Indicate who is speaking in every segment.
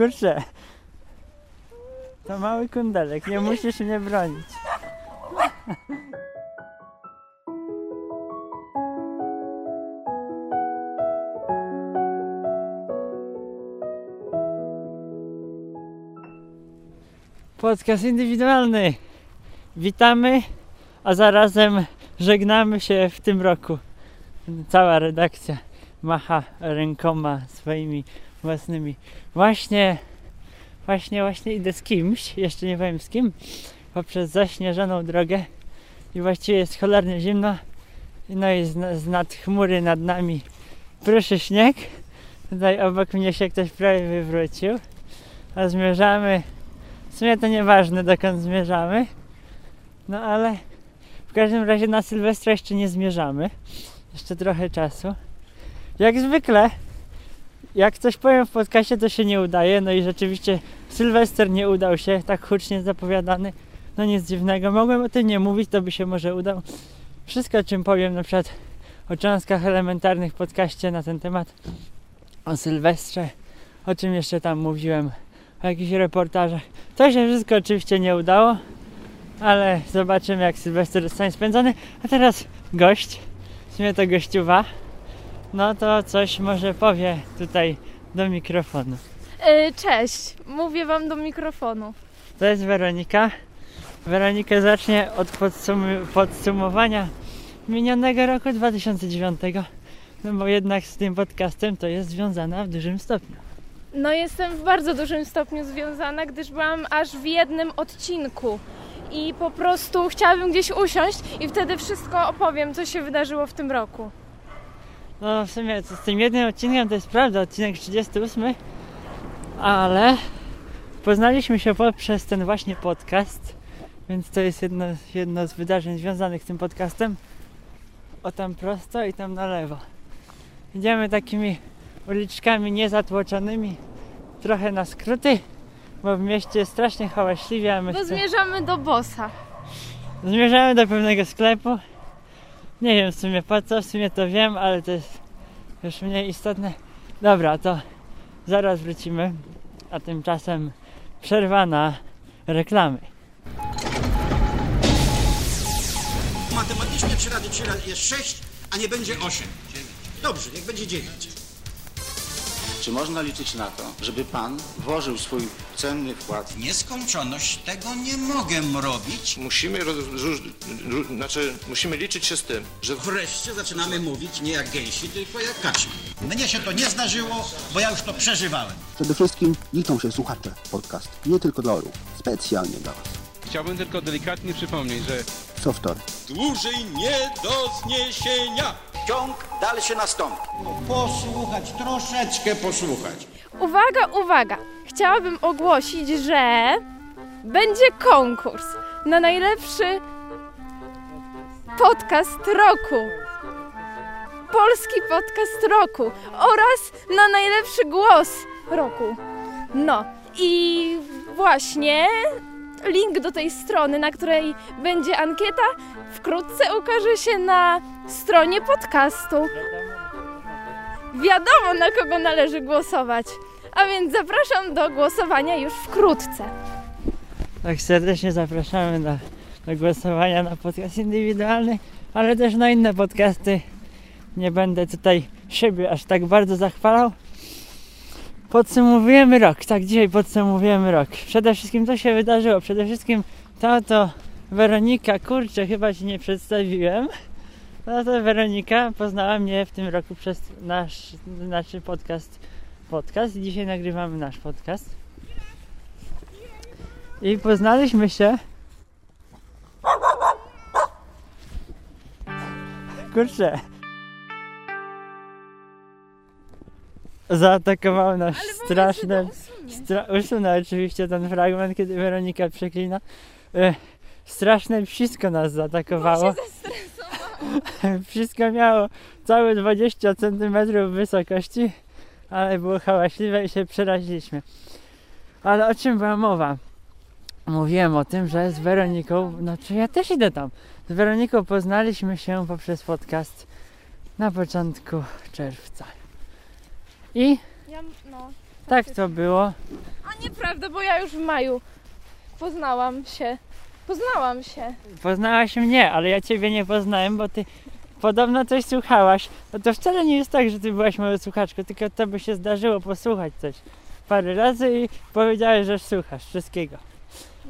Speaker 1: Kurczę. To mały kundelek, nie musisz mnie bronić. Podcast indywidualny. Witamy, a zarazem żegnamy się w tym roku. Cała redakcja macha rękoma swoimi własnymi. Właśnie, właśnie, właśnie idę z kimś, jeszcze nie wiem z kim, poprzez zaśnieżoną drogę i właściwie jest cholernie zimno. No i z, z nad chmury nad nami pryszy śnieg. Tutaj obok mnie się ktoś prawie wywrócił. A zmierzamy, w sumie to nieważne dokąd zmierzamy. No ale w każdym razie na Sylwestra jeszcze nie zmierzamy. Jeszcze trochę czasu. Jak zwykle, jak coś powiem w podcaście, to się nie udaje. No i rzeczywiście Sylwester nie udał się, tak hucznie zapowiadany. No nic dziwnego. Mogłem o tym nie mówić, to by się może udał. Wszystko, o czym powiem, na przykład o cząstkach elementarnych podcaście na ten temat, o Sylwestrze, o czym jeszcze tam mówiłem, o jakichś reportażach. To się wszystko oczywiście nie udało, ale zobaczymy, jak Sylwester zostanie spędzony. A teraz gość, w sumie to gościuwa, no to coś może powie tutaj do mikrofonu.
Speaker 2: E, Cześć, mówię wam do mikrofonu.
Speaker 1: To jest Weronika. Weronika zacznie od podsum- podsumowania minionego roku 2009. No bo jednak z tym podcastem to jest związana w dużym stopniu.
Speaker 2: No jestem w bardzo dużym stopniu związana, gdyż byłam aż w jednym odcinku. I po prostu chciałabym gdzieś usiąść i wtedy wszystko opowiem, co się wydarzyło w tym roku.
Speaker 1: No w sumie z tym jednym odcinkiem to jest prawda, odcinek 38, ale poznaliśmy się poprzez ten właśnie podcast, więc to jest jedno, jedno z wydarzeń związanych z tym podcastem. O tam prosto i tam na lewo. Idziemy takimi uliczkami niezatłoczonymi, trochę na skróty, bo w mieście jest strasznie hałaśliwie, a my
Speaker 2: Bo zmierzamy do bossa.
Speaker 1: Zmierzamy do pewnego sklepu. Nie wiem w sumie po co, w sumie to wiem, ale to jest już mniej istotne. Dobra, to zaraz wrócimy, a tymczasem przerwa na reklamy.
Speaker 3: Matematycznie 3 razy 3 razy jest 6, a nie będzie 8. Dobrze, niech będzie 9.
Speaker 4: Czy można liczyć na to, żeby pan włożył swój cenny wkład
Speaker 3: Nieskończoność tego nie mogę robić.
Speaker 5: Musimy, roz, róż, ró- znaczy, musimy liczyć się z tym, że
Speaker 3: Wreszcie zaczynamy mówić nie jak gęsi, tylko jak kaczki. Mnie się to nie zdarzyło, bo ja już to przeżywałem.
Speaker 6: Przede wszystkim liczą się słuchacze podcast, nie tylko dla orłów, specjalnie dla Was.
Speaker 7: Chciałbym tylko delikatnie przypomnieć, że
Speaker 6: Softor,
Speaker 8: Dłużej nie do zniesienia.
Speaker 4: Ciąg dalszy nastąpi.
Speaker 3: Posłuchać, troszeczkę posłuchać.
Speaker 2: Uwaga, uwaga! Chciałabym ogłosić, że będzie konkurs na najlepszy podcast roku. Polski podcast roku oraz na najlepszy głos roku. No i właśnie link do tej strony, na której będzie ankieta, wkrótce ukaże się na stronie podcastu. Wiadomo, na kogo należy głosować. A więc zapraszam do głosowania już wkrótce.
Speaker 1: Tak serdecznie zapraszamy na, do głosowania na podcast indywidualny, ale też na inne podcasty. Nie będę tutaj siebie aż tak bardzo zachwalał. Podsumowujemy rok, tak dzisiaj podsumowujemy rok. Przede wszystkim co się wydarzyło? Przede wszystkim to to Weronika, kurczę, chyba się nie przedstawiłem. No to Weronika poznała mnie w tym roku przez nasz, nasz podcast, podcast i dzisiaj nagrywamy nasz podcast. I poznaliśmy się. Kurczę. Zaatakowały nas straszne. Stra- usunę oczywiście ten fragment, kiedy Weronika przeklina. E, straszne psisko nas zaatakowało. Psisko miało całe 20 cm wysokości, ale było hałaśliwe i się przeraziliśmy. Ale o czym była mowa? Mówiłem o tym, że z Weroniką, no czy ja też idę tam. Z Weroniką poznaliśmy się poprzez podcast na początku czerwca. I
Speaker 2: Ja, no,
Speaker 1: Tak to było.
Speaker 2: A nieprawda, bo ja już w maju poznałam się. Poznałam się.
Speaker 1: Poznałaś mnie, ale ja ciebie nie poznałem, bo ty podobno coś słuchałaś. No to wcale nie jest tak, że ty byłaś moją słuchaczką, tylko to by się zdarzyło posłuchać coś parę razy i powiedziałeś, że słuchasz wszystkiego.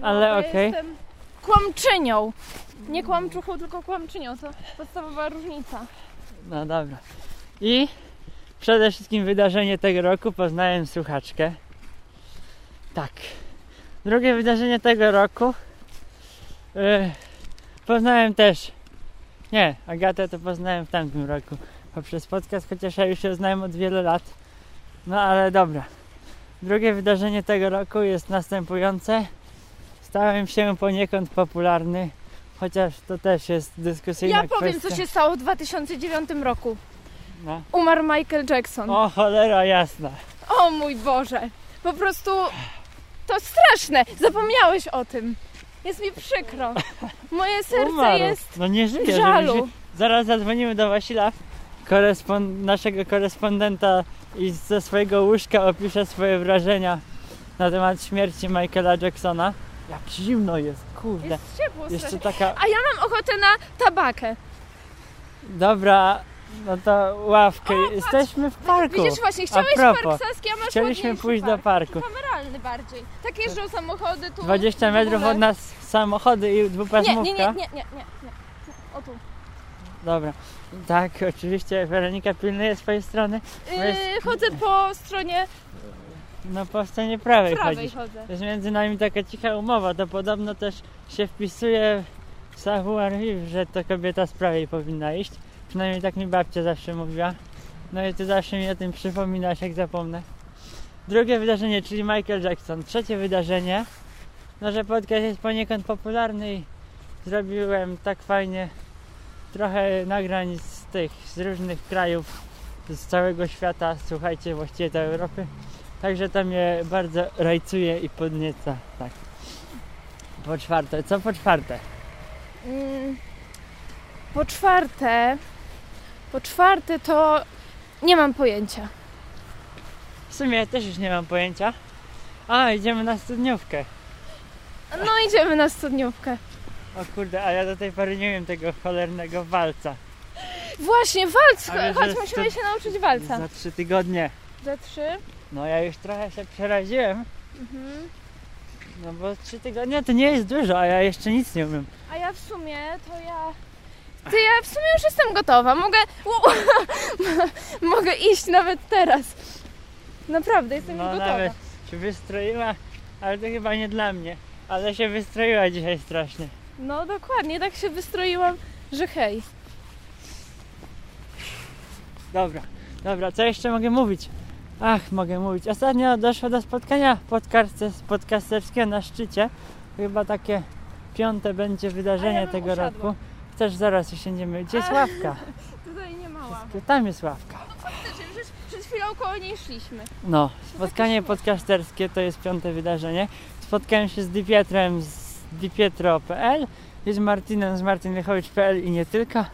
Speaker 2: No,
Speaker 1: Ale okej.
Speaker 2: Jestem kłamczynią. Nie kłamczuchą, tylko kłamczynią. To podstawowa różnica.
Speaker 1: No dobra. I przede wszystkim wydarzenie tego roku poznałem słuchaczkę. Tak. Drugie wydarzenie tego roku yy, poznałem też. Nie, Agatę to poznałem w tamtym roku poprzez podcast, chociaż ja już ją znałem od wielu lat. No ale dobra. Drugie wydarzenie tego roku jest następujące. Stałem się poniekąd popularny, chociaż to też jest dyskusyjna
Speaker 2: Ja powiem,
Speaker 1: kwestia.
Speaker 2: co się stało w 2009 roku.
Speaker 1: No.
Speaker 2: Umarł Michael Jackson.
Speaker 1: O cholera jasna.
Speaker 2: O mój Boże! Po prostu to straszne! Zapomniałeś o tym. Jest mi przykro. Moje serce
Speaker 1: Umarł.
Speaker 2: jest
Speaker 1: No nie żyje,
Speaker 2: w żalu.
Speaker 1: żeby się... Zaraz zadzwonimy do Wasila, naszego korespondenta i ze swojego łóżka opisze swoje wrażenia na temat śmierci Michaela Jacksona. Jak zimno jest, kurde.
Speaker 2: Jest ciepło
Speaker 1: Jeszcze
Speaker 2: strasznie.
Speaker 1: taka...
Speaker 2: A ja mam ochotę na tabakę.
Speaker 1: Dobra, no to ławkę. Jesteśmy w parku.
Speaker 2: Widzisz właśnie, chciałeś
Speaker 1: A propos,
Speaker 2: park Saski, a masz
Speaker 1: Chcieliśmy
Speaker 2: ładniejszy
Speaker 1: pójść do
Speaker 2: park.
Speaker 1: parku.
Speaker 2: Kameralny bardziej. Tak jeżdżą samochody tu.
Speaker 1: 20
Speaker 2: w
Speaker 1: metrów od nas samochody i dwupasmówka.
Speaker 2: nie, nie, nie, nie, nie, nie. O tu.
Speaker 1: Dobra. Tak, oczywiście Weronika pilnuje swojej strony. Jest-
Speaker 2: Yy, chodzę po stronie
Speaker 1: No po stronie prawej,
Speaker 2: prawej
Speaker 1: chodzisz.
Speaker 2: chodzę.
Speaker 1: Jest między nami taka cicha umowa, to podobno też się wpisuje w savoir że to kobieta z prawej powinna iść. Przynajmniej tak mi babcia zawsze mówiła. No i ty zawsze mi o tym przypominasz, jak zapomnę. Drugie wydarzenie, czyli Michael Jackson. Trzecie wydarzenie, no że podcast jest poniekąd popularny i zrobiłem tak fajnie trochę nagrań z tych, z różnych krajów, z całego świata, słuchajcie, właściwie całej Europy. Także to mnie bardzo rajcuje i podnieca. Tak. Po czwarte, co po czwarte?
Speaker 2: Mm, Po czwarte, po czwarte to nie mam pojęcia.
Speaker 1: W sumie też już nie mam pojęcia. A, idziemy na studniówkę.
Speaker 2: No idziemy na studniówkę.
Speaker 1: O kurde, a ja do tej pory nie wiem tego cholernego walca.
Speaker 2: Właśnie, walc!
Speaker 1: A
Speaker 2: Chodź,
Speaker 1: że
Speaker 2: musimy
Speaker 1: to-
Speaker 2: się nauczyć walca.
Speaker 1: Za trzy tygodnie.
Speaker 2: Za trzy.
Speaker 1: No ja już trochę się przeraziłem.
Speaker 2: Mhm.
Speaker 1: No bo trzy tygodnie to nie jest dużo, a ja jeszcze nic nie umiem.
Speaker 2: A ja w sumie to ja. Ty, ja w sumie już jestem gotowa. Mogę. Mogę iść nawet teraz. Naprawdę, jestem
Speaker 1: No
Speaker 2: gotowa.
Speaker 1: nawet się wystroiła, ale to chyba nie dla mnie. Ale się wystroiła dzisiaj strasznie.
Speaker 2: No dokładnie, tak się wystroiłam, że hej.
Speaker 1: Dobra, dobra, co jeszcze mogę mówić? Ach, mogę mówić. Ostatnio doszło do spotkania podcaster, podcasterskiego na szczycie. Chyba takie piąte będzie wydarzenie
Speaker 2: ja
Speaker 1: tego roku. Też zaraz usiądziemy. Gdzie jest ławka?
Speaker 2: Tutaj nie mała.
Speaker 1: Tam jest ławka.
Speaker 2: Przecież przed chwilą koło niej szliśmy.
Speaker 1: No, spotkanie podcasterskie to jest piąte wydarzenie. Spotkałem się z Dipietrem z dipietro.pl i z Martinem z martinwychowicz.pl i nie tylko.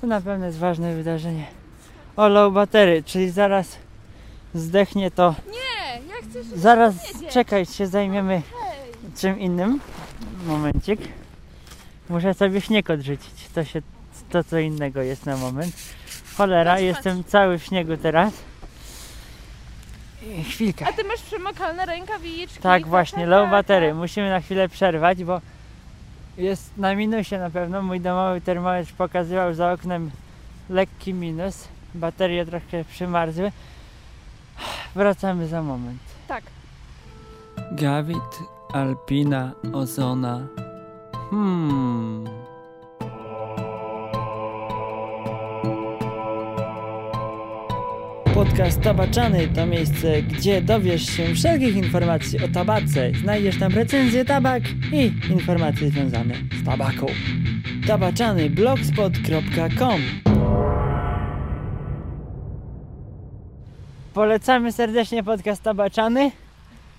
Speaker 1: To na pewno jest ważne wydarzenie. O low battery, czyli zaraz zdechnie to.
Speaker 2: Nie, ja chcę się
Speaker 1: Zaraz czekaj, się zajmiemy
Speaker 2: Hej.
Speaker 1: czym innym. Momencik. Muszę sobie śnieg odrzucić. To się to co innego jest na moment. Cholera,
Speaker 2: Patrz,
Speaker 1: jestem cały w śniegu teraz. I Chwilkę.
Speaker 2: A ty masz przemakalne rękawiczki.
Speaker 1: Tak, właśnie, low battery. Musimy na chwilę przerwać, bo jest na minusie na pewno. Mój domowy termometr pokazywał za oknem lekki minus. Baterie trochę przymarzły. Wracamy za moment.
Speaker 2: Tak.
Speaker 1: Gawit, Alpina, Ozona. Hmm. Podcast Tabaczany to miejsce, gdzie dowiesz się wszelkich informacji o tabace. Znajdziesz tam recenzję tabak i informacje związane z tabaką. Tabaczany blogspot.com Polecamy serdecznie podcast Tabaczany,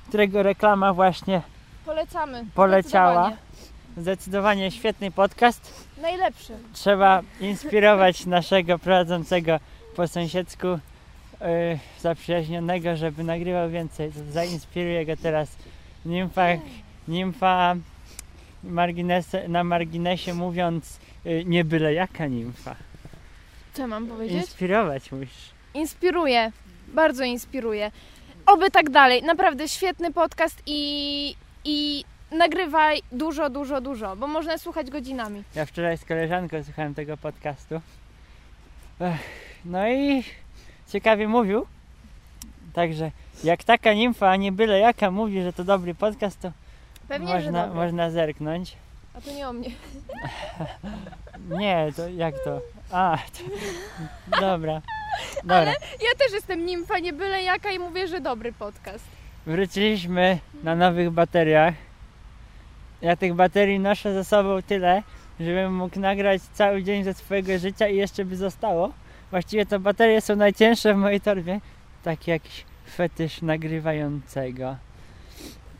Speaker 1: którego reklama właśnie
Speaker 2: Polecamy.
Speaker 1: poleciała.
Speaker 2: Zdecydowanie.
Speaker 1: Świetny podcast.
Speaker 2: Najlepszy.
Speaker 1: Trzeba inspirować naszego prowadzącego po sąsiedzku y, zaprzyjaźnionego, żeby nagrywał więcej. To Zainspiruję go teraz. Nimfa, nimfa na marginesie mówiąc y, nie byle jaka nimfa.
Speaker 2: Co mam powiedzieć?
Speaker 1: Inspirować musisz.
Speaker 2: Inspiruje, bardzo inspiruje. Oby tak dalej. Naprawdę świetny podcast i, i nagrywaj dużo, dużo, dużo, bo można słuchać godzinami.
Speaker 1: Ja wczoraj z koleżanką słuchałem tego podcastu. No i ciekawie mówił. Także jak taka nimfa, a nie byle jaka mówi, że to dobry podcast, to
Speaker 2: Pewnie,
Speaker 1: można, można zerknąć.
Speaker 2: A to nie o mnie.
Speaker 1: Nie, to jak to? A, to, dobra. Dobra.
Speaker 2: Ja też jestem nimfa, nie byle jaka i mówię, że dobry podcast.
Speaker 1: Wróciliśmy na nowych bateriach. Ja tych baterii noszę ze sobą tyle, żebym mógł nagrać cały dzień ze swojego życia i jeszcze by zostało. Właściwie to baterie są najcięższe w mojej torbie. Taki jakiś fetysz nagrywającego.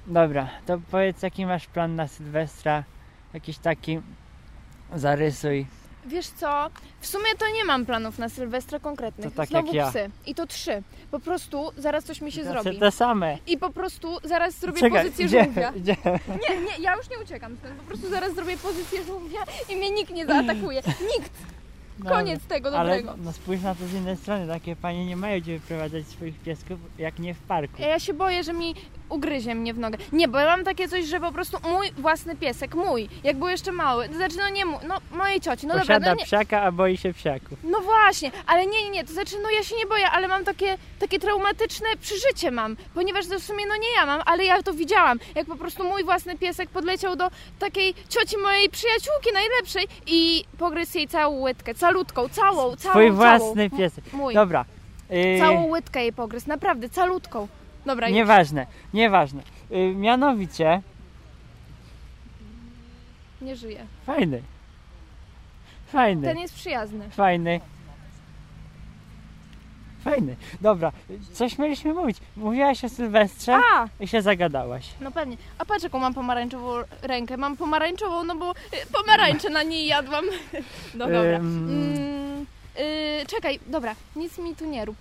Speaker 1: Dobra, to powiedz jaki masz plan na Sylwestra? Jakiś taki zarysuj.
Speaker 2: Wiesz co, w sumie to nie mam planów na Sylwestra konkretnych.
Speaker 1: To tak
Speaker 2: Znowu
Speaker 1: jak ja.
Speaker 2: psy. I to trzy. Po prostu zaraz coś mi się
Speaker 1: Znaczy
Speaker 2: zrobi.
Speaker 1: te same.
Speaker 2: I po prostu zaraz zrobię
Speaker 1: Czekaj,
Speaker 2: pozycję żółwia. Nie, nie, ja już nie uciekam stąd. Po prostu zaraz zrobię pozycję żółwia i mnie nikt nie zaatakuje. Nikt.
Speaker 1: Dobra.
Speaker 2: Koniec tego
Speaker 1: Ale
Speaker 2: dobrego.
Speaker 1: no spójrz na to z innej strony, takie panie nie mają gdzie wyprowadzać swoich piesków, jak nie w parku.
Speaker 2: Ja się boję, że mi ugryzie mnie w nogę. Nie, bo ja mam takie coś, że po prostu mój własny piesek, mój, jak był jeszcze mały, to znaczy no nie mój, no mojej cioci, no dobra,
Speaker 1: Posiada
Speaker 2: no nie,
Speaker 1: psiaka, a boi się psiaków.
Speaker 2: No właśnie, ale nie, nie, nie, to znaczy, no ja się nie boję, ale mam takie, takie traumatyczne przeżycie mam, ponieważ to w sumie, no nie ja mam, ale ja to widziałam, jak po prostu mój własny piesek podleciał do takiej cioci mojej przyjaciółki najlepszej i pogryzł jej całą łydkę, calutką, całą, całą,
Speaker 1: Twój
Speaker 2: całą.
Speaker 1: własny
Speaker 2: M-
Speaker 1: piesek.
Speaker 2: Mój,
Speaker 1: Dobra. Yy,
Speaker 2: całą łydkę jej pogryzł, naprawdę, calutką. Dobra, już.
Speaker 1: nieważne, nieważne. Yy, mianowicie,
Speaker 2: nie żyje.
Speaker 1: fajny. Fajny.
Speaker 2: Ten jest przyjazny.
Speaker 1: Fajny. Fajny. Dobra, coś mieliśmy mówić. Mówiłaś o Sylwestrze
Speaker 2: A,
Speaker 1: i się zagadałaś.
Speaker 2: no pewnie. A patrz, jaką mam pomarańczową rękę. Mam pomarańczową, no bo y, pomarańcze na niej jadłam. No dobra.
Speaker 1: Ym.
Speaker 2: Mm, y, czekaj, dobra, nic mi tu nie rób.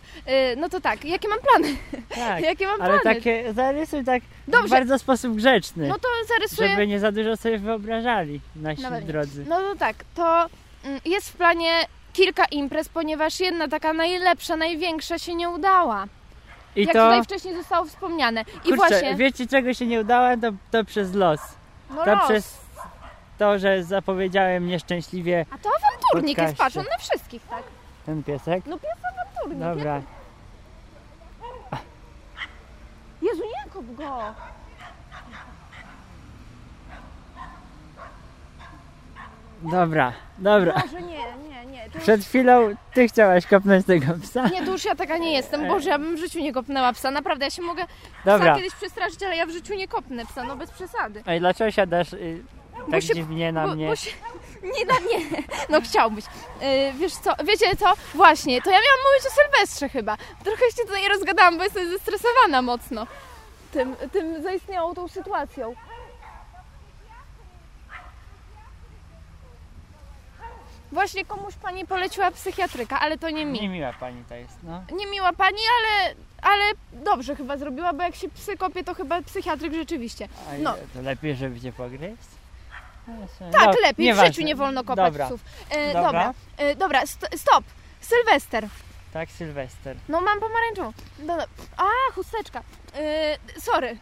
Speaker 2: Y, no to tak, jakie mam plany?
Speaker 1: Tak,
Speaker 2: Jakie mam
Speaker 1: ale
Speaker 2: plany?
Speaker 1: takie zarysuj tak w
Speaker 2: Dobrze.
Speaker 1: bardzo sposób grzeczny.
Speaker 2: No to zarysuję.
Speaker 1: Żeby nie za dużo sobie wyobrażali nasi
Speaker 2: No
Speaker 1: drodzy.
Speaker 2: No to tak, to mm, jest w planie kilka imprez, ponieważ jedna taka najlepsza, największa się nie udała.
Speaker 1: I
Speaker 2: jak
Speaker 1: to,
Speaker 2: tutaj wcześniej zostało wspomniane. I
Speaker 1: kurczę,
Speaker 2: właśnie,
Speaker 1: wiecie czego się nie udało? To, to przez los.
Speaker 2: no
Speaker 1: To
Speaker 2: los.
Speaker 1: przez to, że zapowiedziałem nieszczęśliwie
Speaker 2: A to awanturnik jest,
Speaker 1: podcaście.
Speaker 2: patrz, on na wszystkich, tak?
Speaker 1: ten piesek.
Speaker 2: No pies awanturnik.
Speaker 1: Dobra,
Speaker 2: Jezu, nie kop go!
Speaker 1: dobra, dobra.
Speaker 2: Boże, nie, nie, nie. To już,
Speaker 1: Przed chwilą ty chciałaś kopnąć tego psa.
Speaker 2: nie, to już ja taka nie jestem. Boże, ja bym w życiu nie kopnęła psa. Naprawdę, ja się mogę
Speaker 1: Dobra.
Speaker 2: psa kiedyś przestraszyć, ale ja w życiu nie kopnę psa, no bez przesady.
Speaker 1: Ej, dlaczego siadasz y, tak
Speaker 2: się-
Speaker 1: dziwnie na
Speaker 2: bo,
Speaker 1: mnie?
Speaker 2: Bo się, nie na nie. No chciałbyś. Yy, wiesz co, wiecie co? Właśnie, to ja miałam mówić o Sylwestrze chyba. Trochę się tutaj rozgadałam, bo jestem zestresowana mocno tym, tym zaistniałą tą sytuacją. Właśnie komuś pani poleciła psychiatryka, ale to nie mi.
Speaker 1: Niemiła pani to jest, no.
Speaker 2: Niemiła pani, ale, ale dobrze chyba zrobiła, bo jak się psy kopie, to chyba psychiatryk rzeczywiście. No.
Speaker 1: to lepiej, żeby cię pogryźć?
Speaker 2: Tak,
Speaker 1: No,
Speaker 2: lepiej. W
Speaker 1: nieważne.
Speaker 2: życiu nie wolno kopać
Speaker 1: Dobra.
Speaker 2: psów. E,
Speaker 1: Dobra.
Speaker 2: dobra, e, dobra st- stop. Sylwester.
Speaker 1: Tak, Sylwester.
Speaker 2: No mam pomarańczową. A, chusteczka. E, sorry.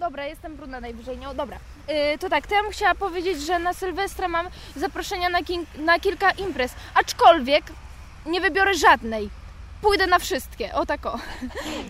Speaker 2: Dobra, jestem brudna najwyżej. No, dobra. E, to tak, to ja bym chciała powiedzieć, że na Sylwestra mam zaproszenia na, na kilka imprez. Aczkolwiek nie wybiorę żadnej. Pójdę na wszystkie. O tak o.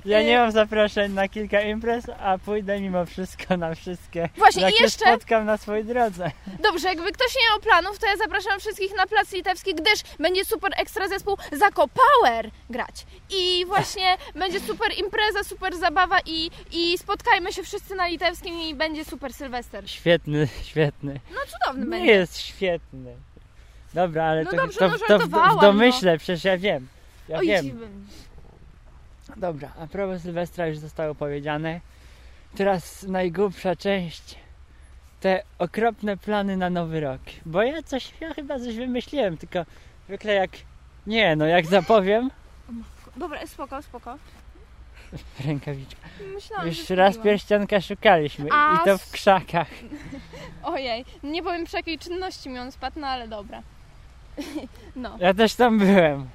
Speaker 1: Ja
Speaker 2: Y-
Speaker 1: nie mam zaproszeń na kilka imprez, a pójdę mimo wszystko na wszystkie,
Speaker 2: Właśnie, i
Speaker 1: jakie
Speaker 2: jeszcze-
Speaker 1: spotkam na swojej drodze.
Speaker 2: Dobrze, jakby ktoś nie miał planów, to ja zapraszam wszystkich na Plac Litewski, gdyż będzie super ekstra zespół Zako Power grać. I właśnie będzie super impreza, super zabawa i, i spotkajmy się wszyscy na Litewskim i będzie super Sylwester.
Speaker 1: Świetny, świetny.
Speaker 2: No cudowny
Speaker 1: Nie
Speaker 2: będzie.
Speaker 1: jest świetny. Dobra, ale
Speaker 2: No
Speaker 1: to,
Speaker 2: dobrze,
Speaker 1: to,
Speaker 2: no
Speaker 1: to, w, w
Speaker 2: no.
Speaker 1: domyśle, przecież ja wiem. Ja
Speaker 2: Oj,
Speaker 1: wiem. Dobra, a propos Sylwestra już zostało powiedziane. Teraz najgłupsza część. Te okropne plany na nowy rok. Bo ja coś, ja chyba coś wymyśliłem, tylko zwykle jak... Nie, no jak zapowiem,
Speaker 2: Dobra, spoko, spoko.
Speaker 1: Rękawiczka.
Speaker 2: Myślałam,
Speaker 1: Już raz pierścionka szukaliśmy
Speaker 2: A
Speaker 1: i to w krzakach.
Speaker 2: Ojej, nie powiem przy jakiej czynności mi on spadł, no ale dobra. No,
Speaker 1: Ja też tam byłem.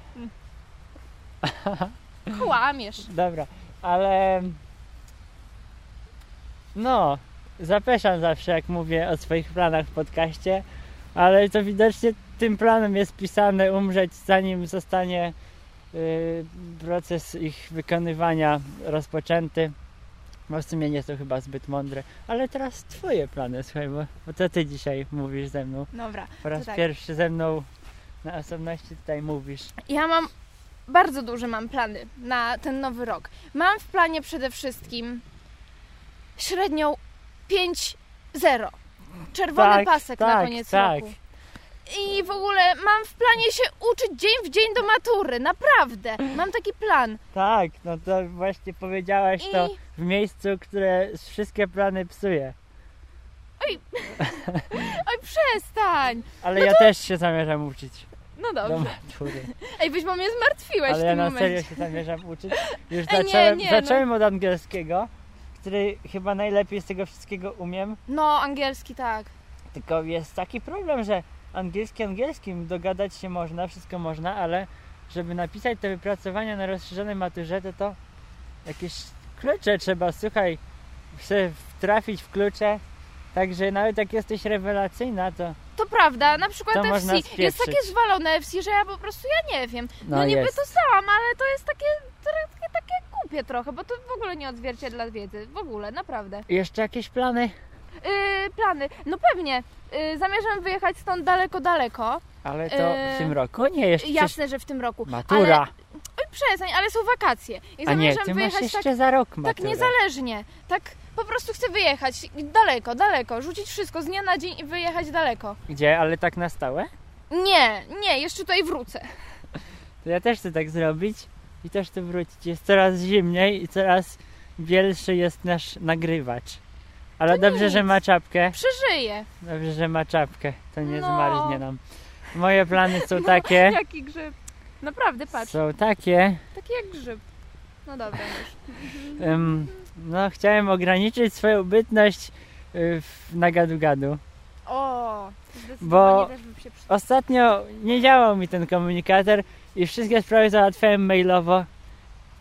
Speaker 2: Kłamiesz.
Speaker 1: Dobra, ale no, zapeszam zawsze jak mówię o swoich planach w podcaście, ale to widocznie tym planem jest pisane umrzeć zanim zostanie y, proces ich wykonywania rozpoczęty. Bo w sumie nie są chyba zbyt mądre. Ale teraz twoje plany, słuchaj, bo, bo to ty dzisiaj mówisz ze mną.
Speaker 2: Dobra,
Speaker 1: Po raz
Speaker 2: tak.
Speaker 1: pierwszy ze mną na osobności tutaj mówisz.
Speaker 2: Ja mam bardzo duże mam plany na ten nowy rok. Mam w planie przede wszystkim średnią 5-0. Czerwony
Speaker 1: Tak,
Speaker 2: pasek na
Speaker 1: tak,
Speaker 2: koniec
Speaker 1: tak.
Speaker 2: roku. I w ogóle mam w planie się uczyć dzień w dzień do matury. Naprawdę. Mam taki plan.
Speaker 1: Tak, no to właśnie powiedziałaś to
Speaker 2: I
Speaker 1: w miejscu, które wszystkie plany psuje.
Speaker 2: oj, przestań.
Speaker 1: Ale ja też się zamierzam uczyć
Speaker 2: No
Speaker 1: do
Speaker 2: dobrze.
Speaker 1: matury.
Speaker 2: Ej, byś mnie zmartwiłeś
Speaker 1: Ale
Speaker 2: w
Speaker 1: ja
Speaker 2: tym
Speaker 1: na
Speaker 2: momencie.
Speaker 1: serio się zamierzam uczyć. Już
Speaker 2: Ej, nie,
Speaker 1: zacząłem,
Speaker 2: nie, no.
Speaker 1: zacząłem od angielskiego, który chyba najlepiej z tego wszystkiego umiem.
Speaker 2: No, angielski tak.
Speaker 1: Tylko jest taki problem, że angielski angielskim dogadać się można, wszystko można, ale żeby napisać te wypracowania na rozszerzonej maturze, to to jakieś klucze trzeba, słuchaj, trafić w klucze. Także nawet jak jesteś rewelacyjna, to
Speaker 2: To prawda, na przykład
Speaker 1: To
Speaker 2: FC jest takie zwalone FC, że ja po prostu ja nie wiem. No,
Speaker 1: no,
Speaker 2: niby
Speaker 1: jest.
Speaker 2: to stałam, ale to jest takie, takie, takie głupie trochę, bo to w ogóle nie odzwierciedla wiedzy. W ogóle, naprawdę.
Speaker 1: Jeszcze jakieś plany?
Speaker 2: Yy, plany. No pewnie. Yy, zamierzam wyjechać stąd daleko, daleko.
Speaker 1: Ale to w
Speaker 2: Eee,
Speaker 1: tym roku? Nie, jeszcze
Speaker 2: Jasne, że w tym roku.
Speaker 1: matura.
Speaker 2: Ale, oj, przestań, ale są wakacje. I
Speaker 1: A nie,
Speaker 2: zamierzam
Speaker 1: ty masz
Speaker 2: wyjechać
Speaker 1: jeszcze
Speaker 2: tak,
Speaker 1: za rok
Speaker 2: tak
Speaker 1: maturę.
Speaker 2: niezależnie. Tak po prostu chcę wyjechać daleko, daleko. Rzucić wszystko z dnia na dzień i wyjechać daleko.
Speaker 1: Gdzie? Ale tak na stałe?
Speaker 2: Nie, nie, jeszcze tutaj wrócę.
Speaker 1: To ja też chcę tak zrobić i też chcę wrócić. Jest coraz zimniej i coraz bielszy jest nasz nagrywacz. Ale
Speaker 2: To
Speaker 1: dobrze,
Speaker 2: nic.
Speaker 1: że ma czapkę.
Speaker 2: Przeżyję.
Speaker 1: Dobrze, że ma czapkę. To nie
Speaker 2: No.
Speaker 1: zmarznie nam. Moje plany są takie.
Speaker 2: Jaki grzyb. Naprawdę, patrz.
Speaker 1: Są takie.
Speaker 2: Taki jak grzyb. No dobra, już.
Speaker 1: em, no, chciałem ograniczyć swoją bytność y, w- na gadu-gadu.
Speaker 2: O,
Speaker 1: Bo-. Ostatnio nie działał mi ten komunikator i wszystkie sprawy załatwiałem mailowo.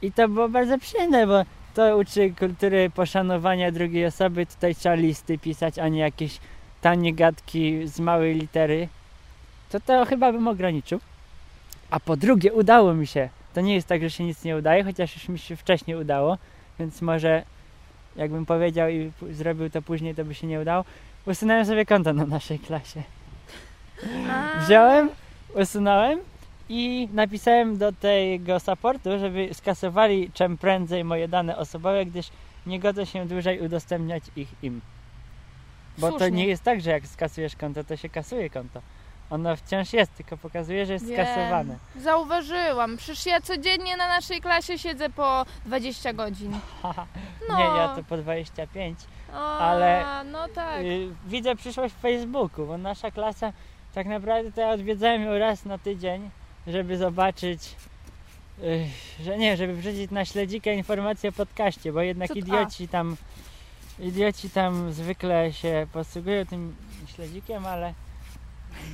Speaker 1: I to było bardzo przyjemne, bo to uczy kultury poszanowania drugiej osoby. Tutaj trzeba listy pisać, a nie jakieś tanie gadki z małej litery. To to chyba bym ograniczył. A po drugie, udało mi się. To nie jest tak, że się nic nie udaje, chociaż już mi się wcześniej udało, więc może jakbym powiedział i zrobił to później, to by się nie udało. Usunąłem sobie konto na naszej klasie. Wziąłem, usunąłem i napisałem do tego supportu, żeby skasowali czym prędzej moje dane osobowe, gdyż nie godzę się dłużej udostępniać ich im. Bo to
Speaker 2: Słusznie.
Speaker 1: nie jest tak, że jak skasujesz konto, to się kasuje konto. Ono wciąż jest, tylko pokazuje, że jest
Speaker 2: Wiem.
Speaker 1: skasowane.
Speaker 2: Zauważyłam. Przecież ja codziennie na naszej klasie siedzę po 20 godzin. No.
Speaker 1: Nie, ja to po 25.
Speaker 2: O,
Speaker 1: ale-
Speaker 2: No tak.
Speaker 1: Y, widzę przyszłość w Facebooku, bo nasza klasa tak naprawdę to ja odwiedzałem ją raz na tydzień, żeby zobaczyć, y, że nie, żeby wrzucić na śledzikę informacje o podcaście, bo jednak
Speaker 2: Co to-
Speaker 1: idioci tam idioci tam zwykle się posługują tym śledzikiem, ale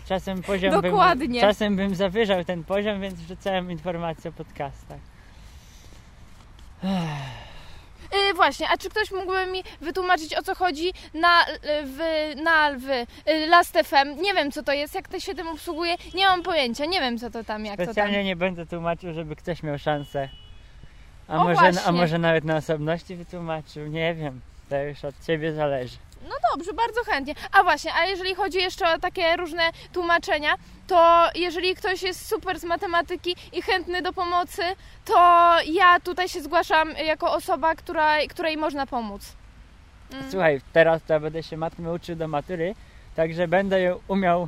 Speaker 1: czasem poziom bym,
Speaker 2: Dokładnie.
Speaker 1: czasem bym zawyżał ten poziom, więc wrzucałem informacje o podcastach.
Speaker 2: Y, właśnie, a czy ktoś mógłby mi wytłumaczyć o co chodzi na, w, na w y, Last FM? Nie wiem co to jest, jak to się tym obsługuje, nie mam pojęcia, nie wiem co to tam, jak to tam.
Speaker 1: Specjalnie nie będę tłumaczył, żeby ktoś miał szansę. A,
Speaker 2: O,
Speaker 1: może,
Speaker 2: właśnie.
Speaker 1: a może nawet na osobności wytłumaczył, nie wiem. To już od ciebie zależy.
Speaker 2: No dobrze, bardzo chętnie. A właśnie, a jeżeli chodzi jeszcze o takie różne tłumaczenia, to jeżeli ktoś jest super z matematyki i chętny do pomocy, to ja tutaj się zgłaszam jako osoba, która, której można pomóc. Mm.
Speaker 1: Słuchaj, teraz to ja będę się matmy uczył do matury, także będę ją umiał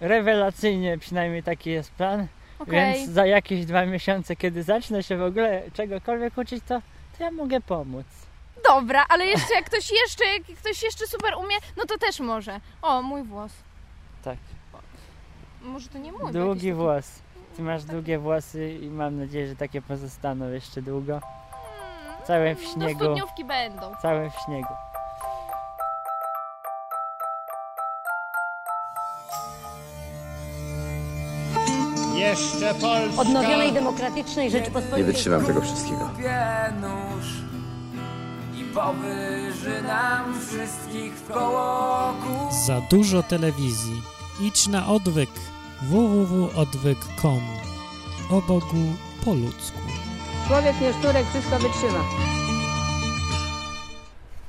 Speaker 1: rewelacyjnie, przynajmniej taki jest plan.
Speaker 2: Okej.
Speaker 1: Więc za jakieś dwa miesiące, kiedy zacznę się w ogóle czegokolwiek uczyć, to, to ja mogę pomóc.
Speaker 2: Dobra, ale jeszcze jak ktoś jeszcze, jak ktoś jeszcze super umie, no to też może. O, mój włos.
Speaker 1: Tak.
Speaker 2: Może to nie mój.
Speaker 1: Długi włos. Ty masz długie włosy i mam nadzieję, że takie pozostaną jeszcze długo. Całe w
Speaker 2: Do
Speaker 1: śniegu.
Speaker 2: studniówki będą.
Speaker 1: Całe w śniegu.
Speaker 8: Jeszcze Polska.
Speaker 9: odnowionej demokratycznej Rzeczypospolitej.
Speaker 6: Nie wytrzymam tego wszystkiego.
Speaker 10: Powyży nam wszystkich w kołoku.
Speaker 11: Za dużo telewizji. Idź na odwyk www.odwyk.com O Bogu po ludzku.
Speaker 9: Człowiek nie szturek, wszystko wytrzyma.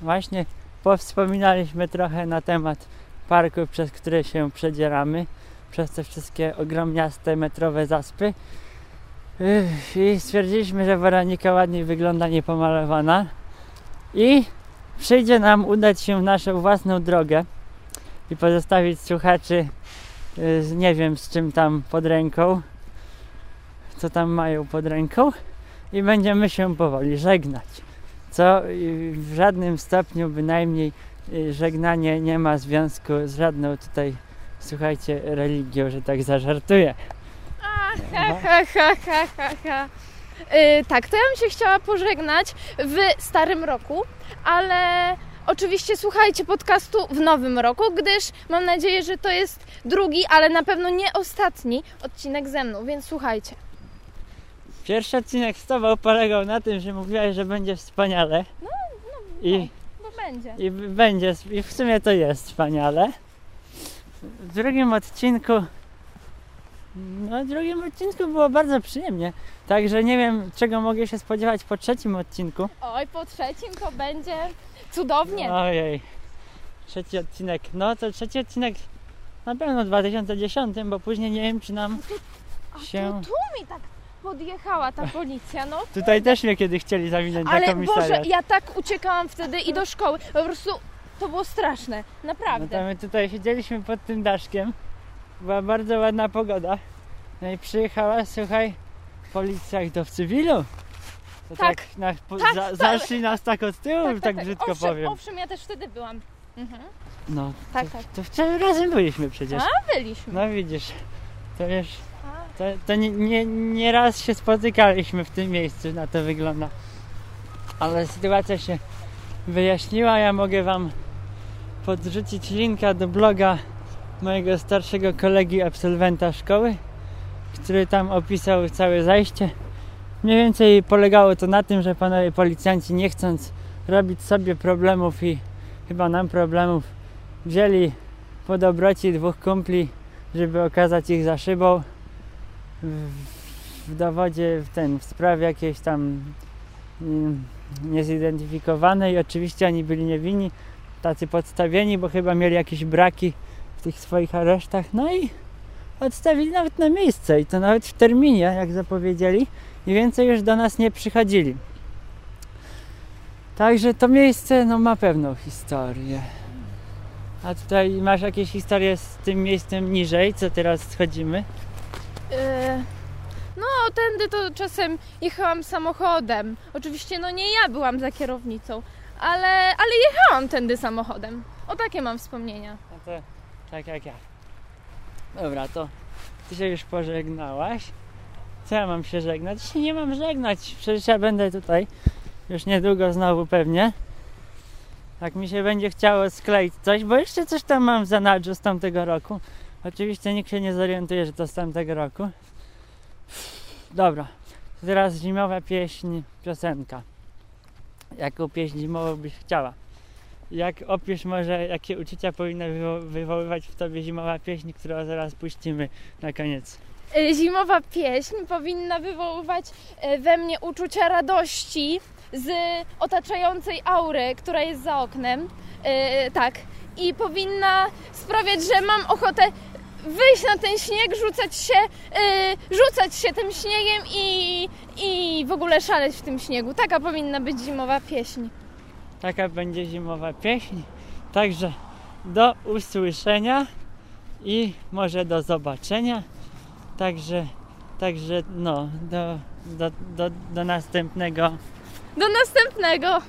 Speaker 1: Właśnie powspominaliśmy trochę na temat parku, przez które się przedzieramy, przez te wszystkie ogromniaste metrowe zaspy. Ych, I stwierdziliśmy, że Weronika ładniej wygląda niepomalowana. I przyjdzie nam udać się w naszą własną drogę i pozostawić słuchaczy y, nie wiem z czym tam pod ręką, co tam mają pod ręką i będziemy się powoli żegnać co w żadnym stopniu bynajmniej y, żegnanie nie ma związku z żadną tutaj, słuchajcie, religią, że tak zażartuję.
Speaker 2: Ha, ha, ha, ha, ha, ha. Y, tak, to ja bym się chciała pożegnać w starym roku, ale oczywiście słuchajcie podcastu w nowym roku, gdyż mam nadzieję, że to jest drugi, ale na pewno nie ostatni odcinek ze mną, więc słuchajcie.
Speaker 1: Pierwszy odcinek z Tobą polegał na tym, że mówiłaś, że będzie wspaniale. I,
Speaker 2: Bo będzie.
Speaker 1: I będzie, i w sumie to jest wspaniale. W drugim odcinku no w drugim odcinku było bardzo przyjemnie. Także nie wiem, czego mogę się spodziewać po trzecim odcinku.
Speaker 2: Oj, po trzecim to będzie cudownie.
Speaker 1: Ojej. Trzeci odcinek. No to trzeci odcinek na pewno w 2010, bo później nie wiem, czy nam
Speaker 2: A
Speaker 1: się...
Speaker 2: to tu mi tak podjechała ta policja, no.
Speaker 1: Tutaj też mnie kiedy chcieli zawinąć na
Speaker 2: Ale Boże,
Speaker 1: komisariat.
Speaker 2: ja tak uciekałam wtedy i do szkoły. Po prostu to było straszne,
Speaker 1: No
Speaker 2: naprawdę.
Speaker 1: to my tutaj siedzieliśmy pod tym daszkiem. Była bardzo ładna pogoda. No i przyjechała, słuchaj, policja i to w cywilu. To
Speaker 2: Tak,
Speaker 1: tak, na, po,
Speaker 2: tak,
Speaker 1: za,
Speaker 2: tak.
Speaker 1: zaszli nas tak od tyłu, tak, brzydko
Speaker 2: owszem,
Speaker 1: powiem.
Speaker 2: Owszem, ja też wtedy byłam. Mhm.
Speaker 1: No,
Speaker 2: Tak,
Speaker 1: to,
Speaker 2: tak.
Speaker 1: to wczoraj razem byliśmy przecież.
Speaker 2: A, byliśmy.
Speaker 1: No widzisz, to wiesz, to, to nie, nie, nie raz się spotykaliśmy w tym miejscu, na to wygląda. Ale sytuacja się wyjaśniła, ja mogę wam podrzucić linka do bloga mojego starszego kolegi, absolwenta szkoły, który tam opisał całe zajście. Mniej więcej polegało to na tym, że panowie policjanci nie chcąc robić sobie problemów i chyba nam problemów, wzięli po dobroci dwóch kumpli, żeby okazać ich za szybą w, dowodzie w ten, w sprawie jakiejś tam mm, niezidentyfikowanej. Oczywiście oni byli niewinni, tacy podstawieni, bo chyba mieli jakieś braki tych swoich aresztach. No i odstawili nawet na miejsce i to nawet w terminie, jak zapowiedzieli i więcej już do nas nie przychodzili. Także to miejsce no, ma pewną historię. A tutaj masz jakieś historie z tym miejscem niżej, co teraz schodzimy?
Speaker 2: E, No, tędy to czasem jechałam samochodem. Oczywiście, no nie ja byłam za kierownicą, ale, ale jechałam tędy samochodem. O takie mam wspomnienia.
Speaker 1: No to tak jak ja. Dobra, to ty się już pożegnałaś. Co ja mam się żegnać? Się nie mam żegnać. Przecież ja będę tutaj już niedługo znowu pewnie. Jak mi się będzie chciało skleić coś, bo jeszcze coś tam mam w zanadrzu z tamtego roku. Oczywiście nikt się nie zorientuje, że to z tamtego roku. Dobra, teraz zimowa pieśń, piosenka. Jaką pieśń zimową byś chciała? Jak opisz może, jakie uczucia powinna wywo- wywoływać w tobie zimowa pieśń, którą zaraz puścimy na koniec.
Speaker 2: E, Zimowa pieśń powinna wywoływać e, we mnie uczucia radości z otaczającej aury, która jest za oknem. E, tak. I powinna sprawiać, że mam ochotę wyjść na ten śnieg, rzucać się, e, rzucać się tym śniegiem i, i w ogóle szaleć w tym śniegu. Taka powinna być zimowa pieśń.
Speaker 1: Taka będzie zimowa pieśń. Także do usłyszenia i może do zobaczenia. Także, także no, do, do, do, do następnego.
Speaker 2: Do następnego!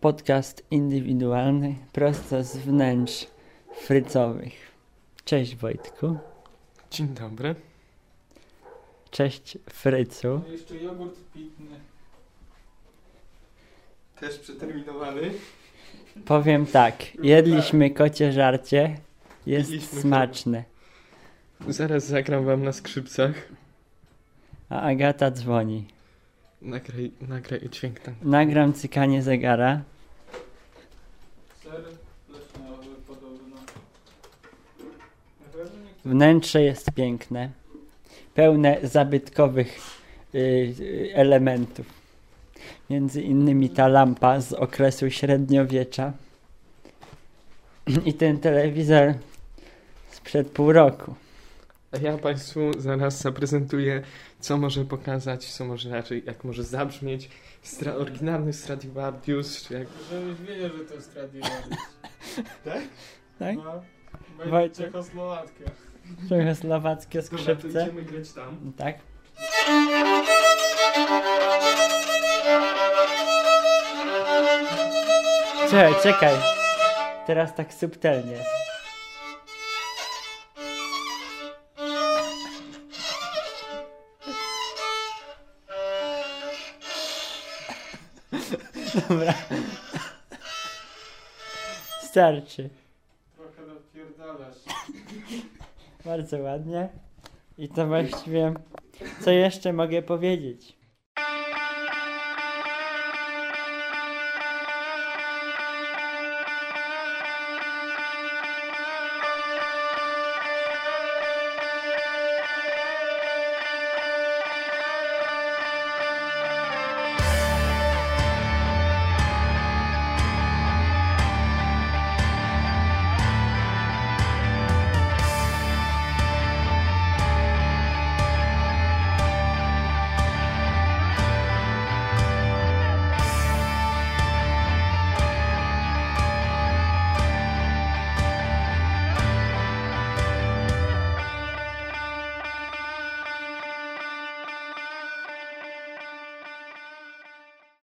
Speaker 1: Podcast indywidualny prosto z wnętrz frycowych. Cześć Wojtku.
Speaker 12: Dzień dobry.
Speaker 1: Cześć Frycu.
Speaker 12: Jeszcze jogurt pitny. Też przeterminowany.
Speaker 1: Powiem tak, jedliśmy kocie żarcie, jest
Speaker 12: Jedliśmy
Speaker 1: smaczne.
Speaker 12: Zaraz zagram wam na skrzypcach.
Speaker 1: A Agata dzwoni.
Speaker 12: Nagraj, nagraj dźwięk tam.
Speaker 1: Nagram cykanie zegara.
Speaker 12: Ser leśniowy podobno.
Speaker 1: Wnętrze jest piękne, pełne zabytkowych y, y, elementów. Między innymi ta lampa z okresu średniowiecza i ten telewizor sprzed pół roku.
Speaker 12: A ja Państwu zaraz zaprezentuję, co może pokazać, co może raczej, jak może zabrzmieć stra oryginalny Stradivarius, czy jak...
Speaker 13: Żebyś wiedział, że to jest Stradivarius.
Speaker 12: tak?
Speaker 1: Tak?
Speaker 13: No.
Speaker 1: Wojciech?
Speaker 13: Czechosłowackie.
Speaker 1: Czechosłowackie
Speaker 12: Dobra, to
Speaker 1: skrzypce.
Speaker 12: idziemy grać tam.
Speaker 1: Tak? Czekaj, czekaj. Teraz tak subtelnie. Dobra. Starczy.
Speaker 13: Trochę napierdalasz.
Speaker 1: Bardzo ładnie. I to właściwie, co jeszcze mogę powiedzieć?